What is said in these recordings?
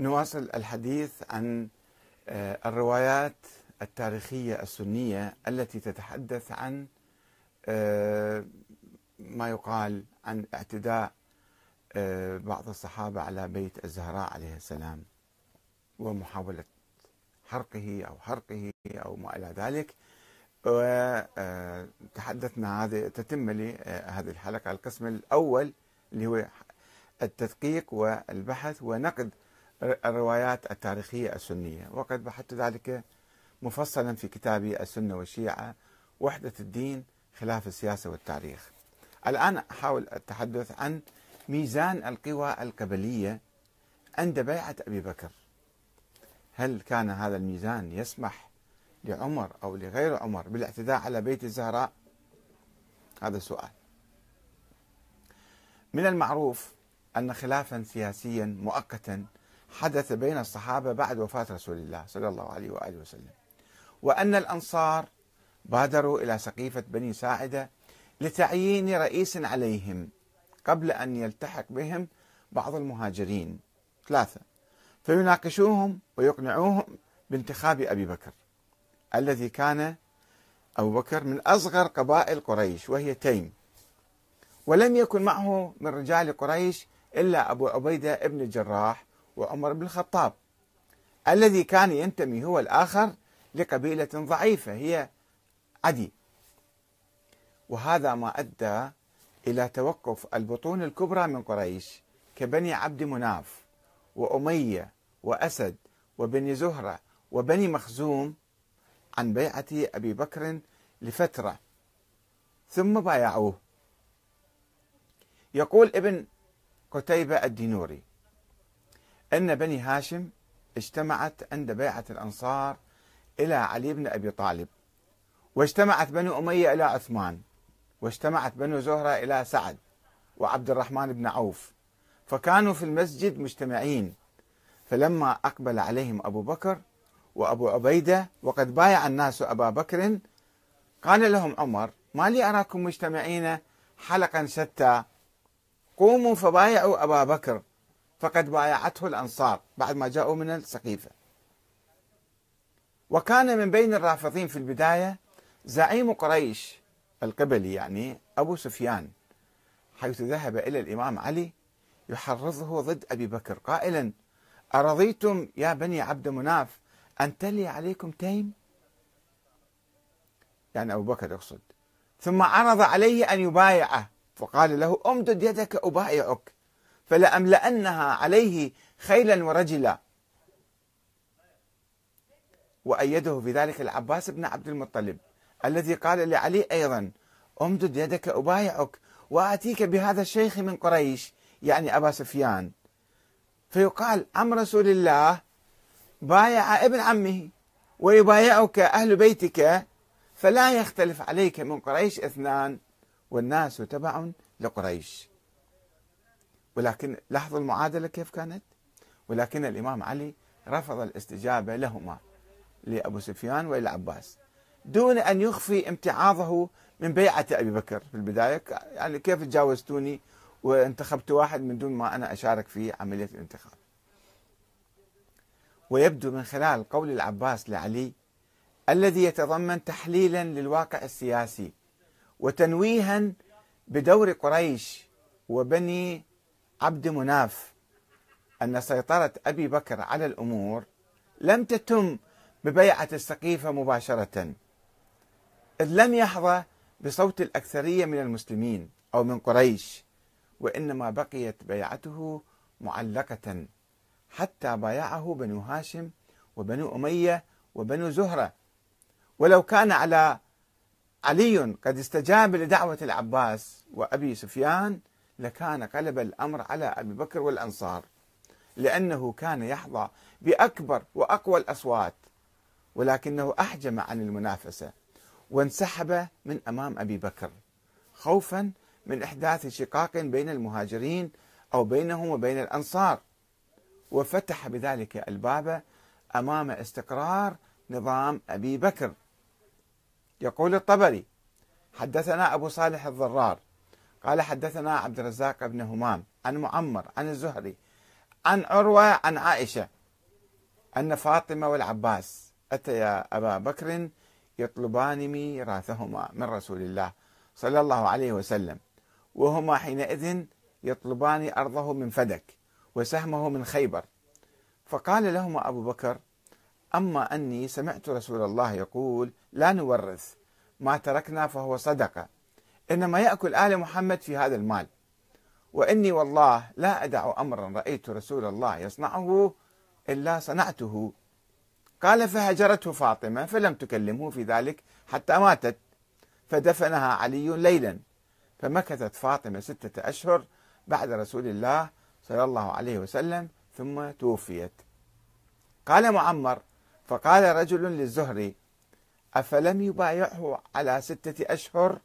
نواصل الحديث عن الروايات التاريخية السنية التي تتحدث عن ما يقال عن اعتداء بعض الصحابة على بيت الزهراء عليه السلام ومحاولة حرقه أو حرقه أو ما إلى ذلك. وتحدثنا هذه تتم لي هذه الحلقة القسم الأول اللي هو التدقيق والبحث ونقد الروايات التاريخية السنية. وقد بحثت ذلك مفصلا في كتابي السنة والشيعة وحدة الدين خلاف السياسة والتاريخ. الآن أحاول التحدث عن ميزان القوى القبلية عند بيعة أبي بكر. هل كان هذا الميزان يسمح لعمر أو لغير عمر بالاعتداء على بيت الزهراء؟ هذا سؤال. من المعروف أن خلافا سياسيا مؤقتا حدث بين الصحابة بعد وفاة رسول الله صلى الله عليه وآله وسلم وأن الأنصار بادروا إلى سقيفة بني ساعدة لتعيين رئيس عليهم قبل أن يلتحق بهم بعض المهاجرين ثلاثة. فيناقشوهم ويقنعوهم بانتخاب أبي بكر الذي كان أبو بكر من أصغر قبائل قريش وهي تيم. ولم يكن معه من رجال قريش إلا أبو عبيدة ابن الجراح وعمر بن الخطاب الذي كان ينتمي هو الآخر لقبيلة ضعيفة هي عدي. وهذا ما أدى إلى توقف البطون الكبرى من قريش كبني عبد مناف وأمية وأسد وبني زهرة وبني مخزوم عن بيعة أبي بكر لفترة ثم بايعوه. يقول ابن قتيبة الدينوري أن بني هاشم اجتمعت عند بيعة الأنصار إلى علي بن أبي طالب واجتمعت بنو أمية إلى عثمان واجتمعت بنو زهرة إلى سعد وعبد الرحمن بن عوف فكانوا في المسجد مجتمعين. فلما أقبل عليهم أبو بكر وأبو عبيدة وقد بايع الناس أبا بكر قال لهم عمر ما لي أراكم مجتمعين حلقا شتى قوموا فبايعوا أبا بكر. فقد بايعته الأنصار بعد ما جاءوا من السقيفة. وكان من بين الرافضين في البداية زعيم قريش القبلي يعني أبو سفيان حيث ذهب إلى الإمام علي يحرضه ضد أبي بكر قائلا أرضيتم يا بني عبد مناف أن تلي عليكم تيم؟ يعني أبو بكر يقصد. ثم عرض عليه أن يبايعه. فقال له امدد يدك أبايعك. فلأملأنها عليه خيلا ورجلا. وأيده في ذلك العباس بن عبد المطلب الذي قال لعلي أيضا أمدد يدك أبايعك وآتيك بهذا الشيخ من قريش يعني أبا سفيان. فيقال عم رسول الله بايع ابن عمه ويبايعك أهل بيتك فلا يختلف عليك من قريش اثنان والناس تبع لقريش. ولكن لاحظوا المعادلة كيف كانت؟ ولكن الإمام علي رفض الاستجابة لهما لأبو سفيان وإلى عباس. دون أن يخفي امتعاضه من بيعة أبي بكر. في البداية يعني كيف تجاوزتوني وانتخبت واحد من دون ما أنا أشارك في عملية الانتخاب؟ ويبدو من خلال قول العباس لعلي الذي يتضمن تحليلا للواقع السياسي وتنويها بدور قريش وبني عبد مناف أن سيطرة أبي بكر على الأمور لم تتم ببيعة السقيفة مباشرة إذ لم يحظى بصوت الأكثرية من المسلمين أو من قريش وإنما بقيت بيعته معلقة حتى بايعه بنو هاشم وبنو أمية وبنو زهرة. ولو كان على علي قد استجاب لدعوة العباس وأبي سفيان لكان قلب الأمر على أبي بكر والأنصار لأنه كان يحظى بأكبر وأقوى الأصوات ولكنه أحجم عن المنافسة وانسحب من أمام أبي بكر خوفا من إحداث شقاق بين المهاجرين أو بينهم وبين الأنصار وفتح بذلك الباب أمام استقرار نظام أبي بكر. يقول الطبري حدثنا أبو صالح الضرار قال حدثنا عبد الرزاق بن همام عن معمر عن الزهري عن عروة عن عائشة أن فاطمة والعباس أتيا أبا بكر يطلبان ميراثهما من رسول الله صلى الله عليه وسلم وهما حينئذ يطلبان أرضه من فدك وسهمه من خيبر. فقال لهما أبو بكر أما أني سمعت رسول الله يقول لا نورث ما تركنا فهو صدقة. إنما يأكل آل محمد في هذا المال. وإني والله لا أدع أمرا رأيت رسول الله يصنعه إلا صنعته. قال فهجرته فاطمة فلم تكلمه في ذلك حتى ماتت. فدفنها علي ليلا. فمكثت فاطمة ستة أشهر بعد رسول الله صلى الله عليه وسلم ثم توفيت. قال معمر فقال رجل للزهري أفلم يبايعه على ستة أشهر؟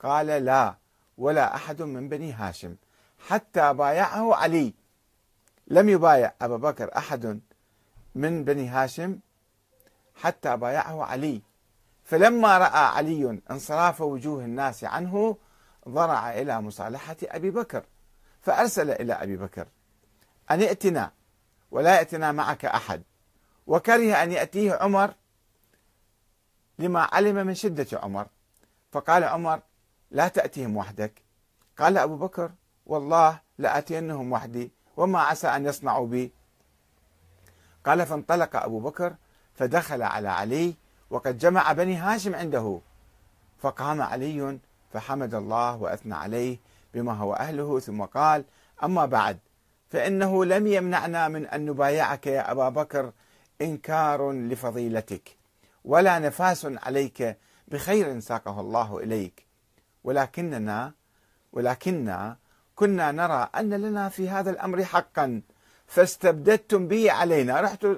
قال لا ولا أحد من بني هاشم حتى بايعه علي. لم يبايع أبا بكر أحد من بني هاشم حتى بايعه علي. فلما رأى علي انصراف وجوه الناس عنه ضرع إلى مصالحة أبي بكر فأرسل إلى أبي بكر أن ائتنا ولا يأتنا معك أحد. وكره أن يأتيه عمر لما علم من شدة عمر. فقال عمر لا تأتيهم وحدك. قال أبو بكر والله لأتينهم وحدي وما عسى أن يصنعوا بي. قال فانطلق أبو بكر فدخل على علي وقد جمع بني هاشم عنده. فقام علي فحمد الله وأثنى عليه بما هو أهله ثم قال أما بعد فإنه لم يمنعنا من أن نبايعك يا أبا بكر إنكار لفضيلتك ولا نفاس عليك بخير ساقه الله إليك. ولكننا ولكننا كنا نرى أن لنا في هذا الأمر حقا. فاستبددتم به علينا. رحتوا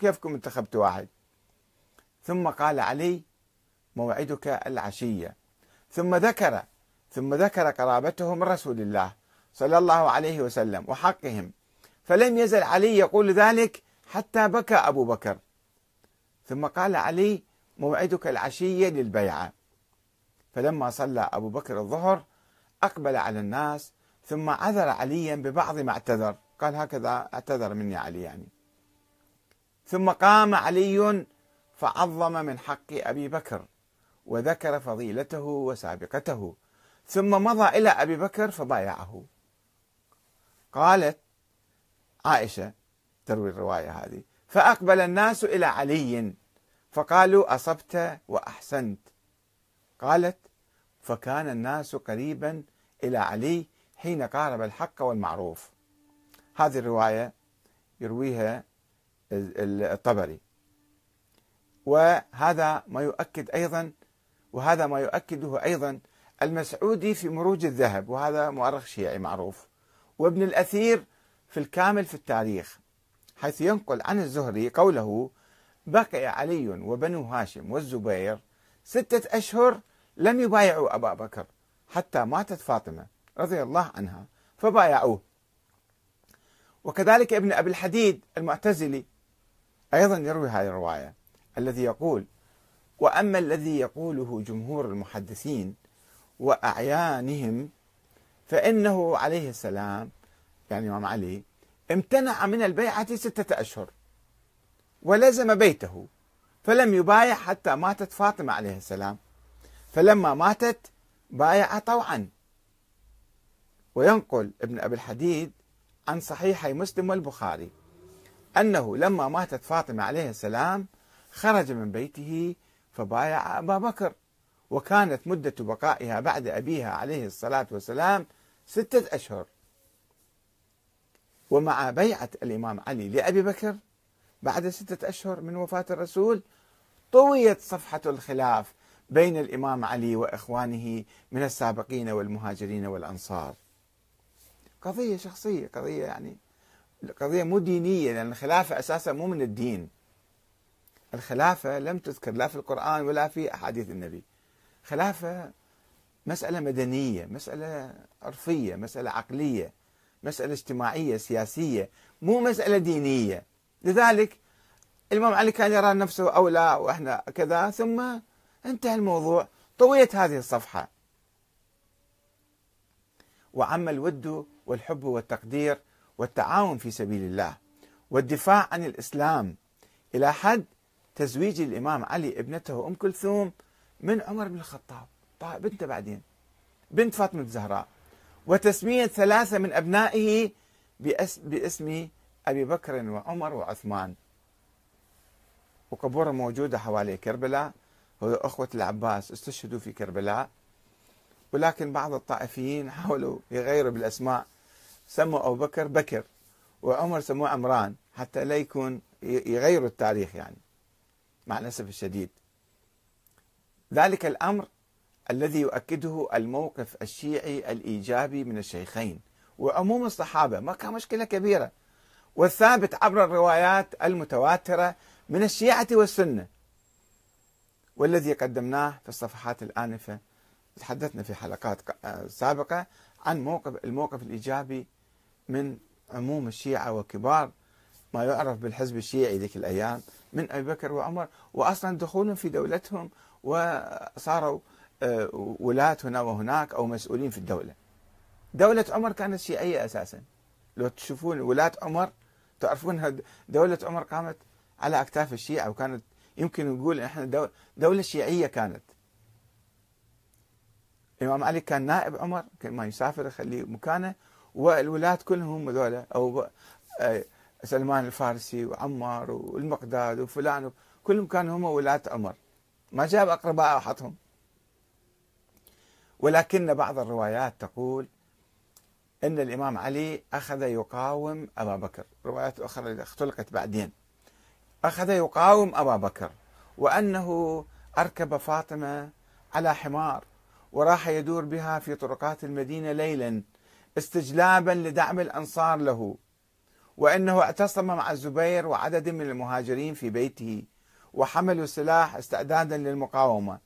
كيفكم انتخبتوا واحد؟ ثم قال علي موعدك العشية. ثم ذكر ثم ذكر قرابته من رسول الله صلى الله عليه وسلم وحقهم. فلم يزل علي يقول ذلك حتى بكى أبو بكر. ثم قال علي موعدك العشية للبيعة. فلما صلى أبو بكر الظهر أقبل على الناس ثم عذر عليا ببعض ما اعتذر. قال هكذا اعتذر مني علي يعني. ثم قام علي فعظم من حق أبي بكر وذكر فضيلته وسابقته ثم مضى إلى أبي بكر فبايعه قالت عائشة تروي الرواية هذه فأقبل الناس إلى علي فقالوا أصبت وأحسنت. قالت فكان الناس قريبا إلى علي حين قارب الحق والمعروف. هذه الرواية يرويها الطبري. وهذا ما يؤكد أيضا وهذا ما يؤكده أيضا المسعودي في مروج الذهب وهذا مؤرخ شيعي معروف وابن الأثير في الكامل في التاريخ حيث ينقل عن الزهري قوله بقي علي وبنو هاشم والزبير ستة أشهر لم يبايعوا أبا بكر حتى ماتت فاطمة رضي الله عنها فبايعوه. وكذلك ابن أبي الحديد المعتزلي أيضا يروي هذه الرواية الذي يقول وأما الذي يقوله جمهور المحدثين وأعيانهم فإنه عليه السلام يعني إمام علي امتنع من البيعة ستة أشهر ولزم بيته فلم يبايع حتى ماتت فاطمة عليه السلام. فلما ماتت بايع طوعا. وينقل ابن أبي الحديد عن صحيحي مسلم والبخاري أنه لما ماتت فاطمة عليه السلام خرج من بيته فبايع أبا بكر وكانت مدة بقائها بعد أبيها عليه الصلاة والسلام ستة أشهر. ومع بيعة الإمام علي لأبي بكر بعد ستة أشهر من وفاة الرسول طويت صفحة الخلاف بين الإمام علي وإخوانه من السابقين والمهاجرين والأنصار. قضية شخصية قضية يعني قضية مو دينية لأن الخلافة أساسا مو من الدين. الخلافة لم تذكر لا في القرآن ولا في أحاديث النبي. خلافة مسألة مدنية مسألة عرفية مسألة عقلية مسألة اجتماعية سياسية مو مسألة دينية. لذلك الإمام علي كان يرى نفسه أولى وإحنا كذا ثم انتهى الموضوع. طويت هذه الصفحة. وعم الود والحب والتقدير والتعاون في سبيل الله والدفاع عن الإسلام إلى حد تزويج الإمام علي ابنته أم كلثوم من عمر بن الخطاب. بنته بعدين. بنت فاطمة الزهراء وتسمية ثلاثة من أبنائه باسم أبي بكر وعمر وعثمان. وقبورة موجودة حوالي كربلاء. أخوة العباس استشهدوا في كربلاء ولكن بعض الطائفيين حاولوا يغيروا بالأسماء. سموا أبو بكر بكر وعمر سموه عمران حتى لا يكون يغيروا التاريخ يعني مع الأسف الشديد. ذلك الأمر الذي يؤكده الموقف الشيعي الإيجابي من الشيخين وعموم الصحابة ما كان مشكلة كبيرة. والثابت عبر الروايات المتواترة من الشيعة والسنة. والذي قدمناه في الصفحات الآنفة. تحدثنا في حلقات سابقة عن موقف الموقف الإيجابي من عموم الشيعة وكبار ما يعرف بالحزب الشيعي ذيك الأيام من أبي بكر وعمر. وأصلا دخولهم في دولتهم وصاروا آه، ولاة هنا وهناك أو مسؤولين في الدولة. دولة عمر كانت شيعية أساسا. لو تشوفون ولاة عمر تعرفون دولة عمر قامت على أكتاف الشيعة وكانت يمكن نقول إحنا دولة شيعية كانت. الإمام علي كان نائب عمر كل ما يسافر يخليه مكانه والولاة كلهم هذول أو سلمان الفارسي وعمار والمقداد وفلان كلهم كانوا هم ولاة عمر. ما جاب أقرباء وحطهم ولكن بعض الروايات تقول أن الإمام علي أخذ يقاوم أبا بكر. روايات أخرى اختلقت بعدين. أخذ يقاوم أبا بكر وأنه أركب فاطمة على حمار وراح يدور بها في طرقات المدينة ليلا استجلابا لدعم الأنصار له. وأنه اعتصم مع الزبير وعدد من المهاجرين في بيته وحملوا سلاح استعدادا للمقاومة.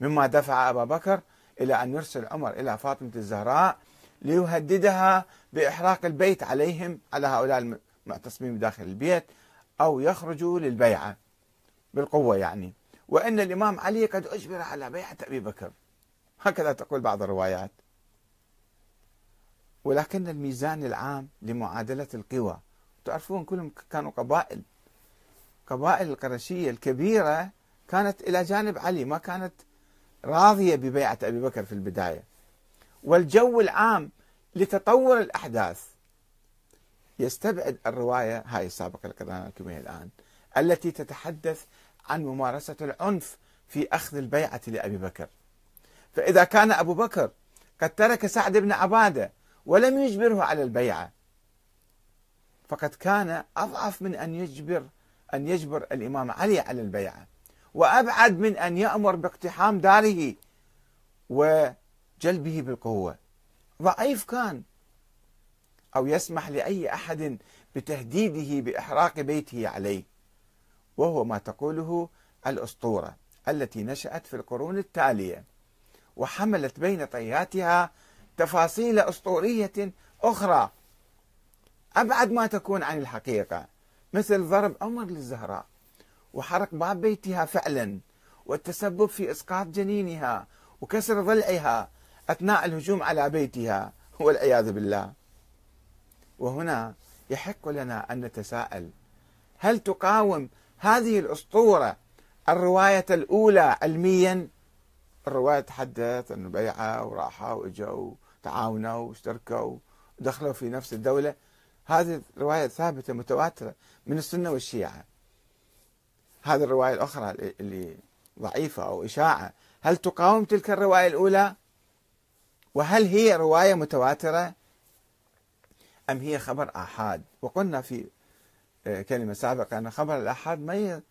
مما دفع أبا بكر إلى أن يرسل عمر إلى فاطمة الزهراء ليهددها بإحراق البيت عليهم على هؤلاء المعتصمين داخل البيت. أو يخرجوا للبيعة بالقوة يعني. وأن الإمام علي قد أجبر على بيعة أبي بكر. هكذا تقول بعض الروايات. ولكن الميزان العام لمعادلة القوى. تعرفون كلهم كانوا قبائل. قبائل القرشية الكبيرة كانت إلى جانب علي ما كانت راضية ببيعة أبي بكر في البداية. والجو العام لتطور الأحداث. يستبعد الرواية هاي السابقة اللي قرأناها لكم الآن التي تتحدث عن ممارسة العنف في أخذ البيعة لأبي بكر. فإذا كان أبو بكر قد ترك سعد بن عبادة ولم يجبره على البيعة فقد كان أضعف من أن يجبر أن يجبر الإمام علي على البيعة وأبعد من أن يأمر باقتحام داره وجلبه بالقوة. ضعيف كان. أو يسمح لأي أحد بتهديده بإحراق بيته عليه. وهو ما تقوله الأسطورة التي نشأت في القرون التالية وحملت بين طياتها تفاصيل أسطورية أخرى أبعد ما تكون عن الحقيقة مثل ضرب عمر للزهراء وحرق باب بيتها فعلا والتسبب في إسقاط جنينها وكسر ضلعها أثناء الهجوم على بيتها والعياذ بالله. وهنا يحق لنا أن نتساءل. هل تقاوم هذه الأسطورة الرواية الأولى علميا؟ الرواية تحدث أنه بيعة وراحة وإجوا وتعاونوا واشتركوا ودخلوا في نفس الدولة. هذه الرواية ثابتة متواترة من السنة والشيعة. هذه الرواية الأخرى اللي ضعيفة أو إشاعة. هل تقاوم تلك الرواية الأولى؟ وهل هي رواية متواترة؟ أم هي خبر آحاد؟ وقلنا في آه، كلمة سابقة أن خبر الآحاد ما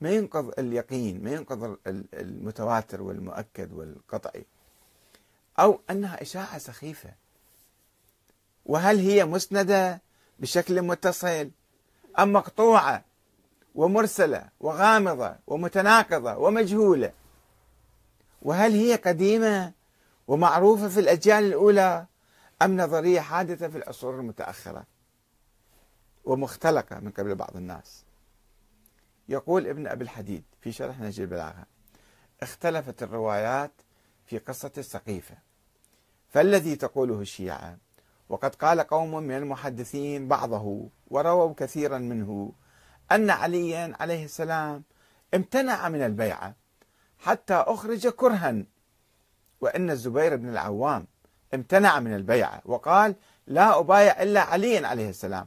ما ينقض اليقين ما ينقض المتواتر والمؤكد والقطعي. أو أنها إشاعة سخيفة. وهل هي مسندة بشكل متصل؟ أم مقطوعة ومرسلة وغامضة ومتناقضة ومجهولة؟ وهل هي قديمة ومعروفة في الأجيال الأولى؟ أم نظرية حادثة في العصور المتأخرة ومختلقة من قبل بعض الناس. يقول ابن أبي الحديد في شرح نجي البلاغة اختلفت الروايات في قصة السقيفة. فالذي تقوله الشيعة وقد قال قوم من المحدثين بعضه ورووا كثيرا منه أن عليا عليه السلام امتنع من البيعة حتى أخرج كرها وأن الزبير بن العوام امتنع من البيعة وقال لا أبايع إلا علي عليه السلام.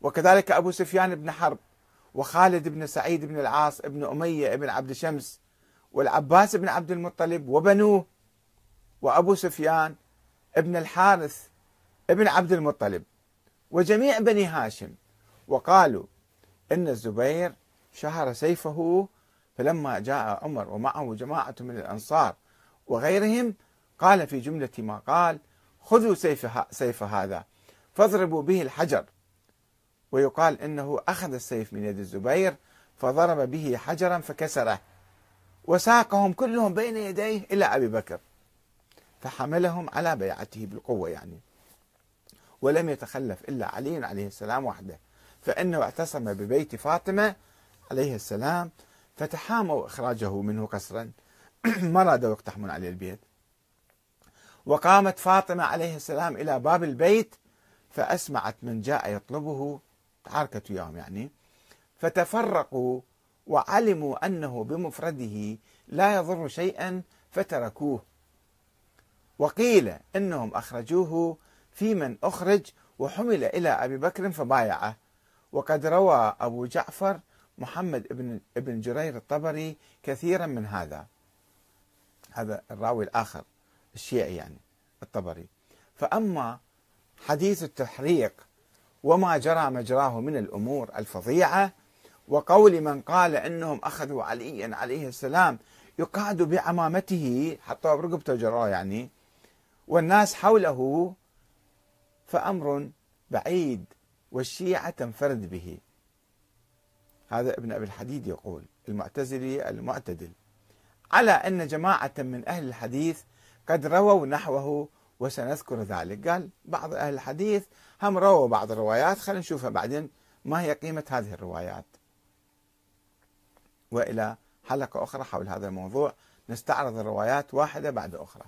وكذلك أبو سفيان بن حرب وخالد بن سعيد بن العاص بن أمية بن عبد شمس والعباس بن عبد المطلب وبنوه وأبو سفيان ابن الحارث ابن عبد المطلب وجميع بني هاشم. وقالوا إن الزبير شهر سيفه فلما جاء عمر ومعه جماعة من الأنصار وغيرهم قال في جملة ما قال خذوا سيف, سيف هذا فاضربوا به الحجر. ويقال إنه أخذ السيف من يد الزبير فضرب به حجرا فكسره وساقهم كلهم بين يديه إلى أبي بكر فحملهم على بيعته بالقوة يعني. ولم يتخلف إلا علي عليه السلام وحده فإنه اعتصم ببيت فاطمة عليه السلام فتحاموا إخراجه منه قسرا ما رادوا يقتحمون عليه البيت. وقامت فاطمة عليه السلام إلى باب البيت فأسمعت من جاء يطلبه تعاركت وياهم يعني فتفرقوا وعلموا أنه بمفرده لا يضر شيئا فتركوه. وقيل إنهم أخرجوه في من أخرج وحمل إلى أبي بكر فبايعه. وقد روى أبو جعفر محمد ابن ابن جرير الطبري كثيرا من هذا. هذا الراوي الآخر. الشيعي يعني الطبري. فأما حديث التحريق وما جرى مجراه من الأمور الفظيعة وقول من قال إنهم أخذوا عليا عليه السلام يقعد بعمامته حطوه برقبته جراه يعني والناس حوله فأمر بعيد والشيعة تنفرد به. هذا ابن أبي الحديد يقول المعتزلي المعتدل. على أن جماعة من أهل الحديث قد رووا نحوه وسنذكر ذلك. قال بعض أهل الحديث هم رووا بعض الروايات خلينا نشوفها بعدين ما هي قيمة هذه الروايات؟ وإلى حلقة أخرى حول هذا الموضوع. نستعرض الروايات واحدة بعد أخرى.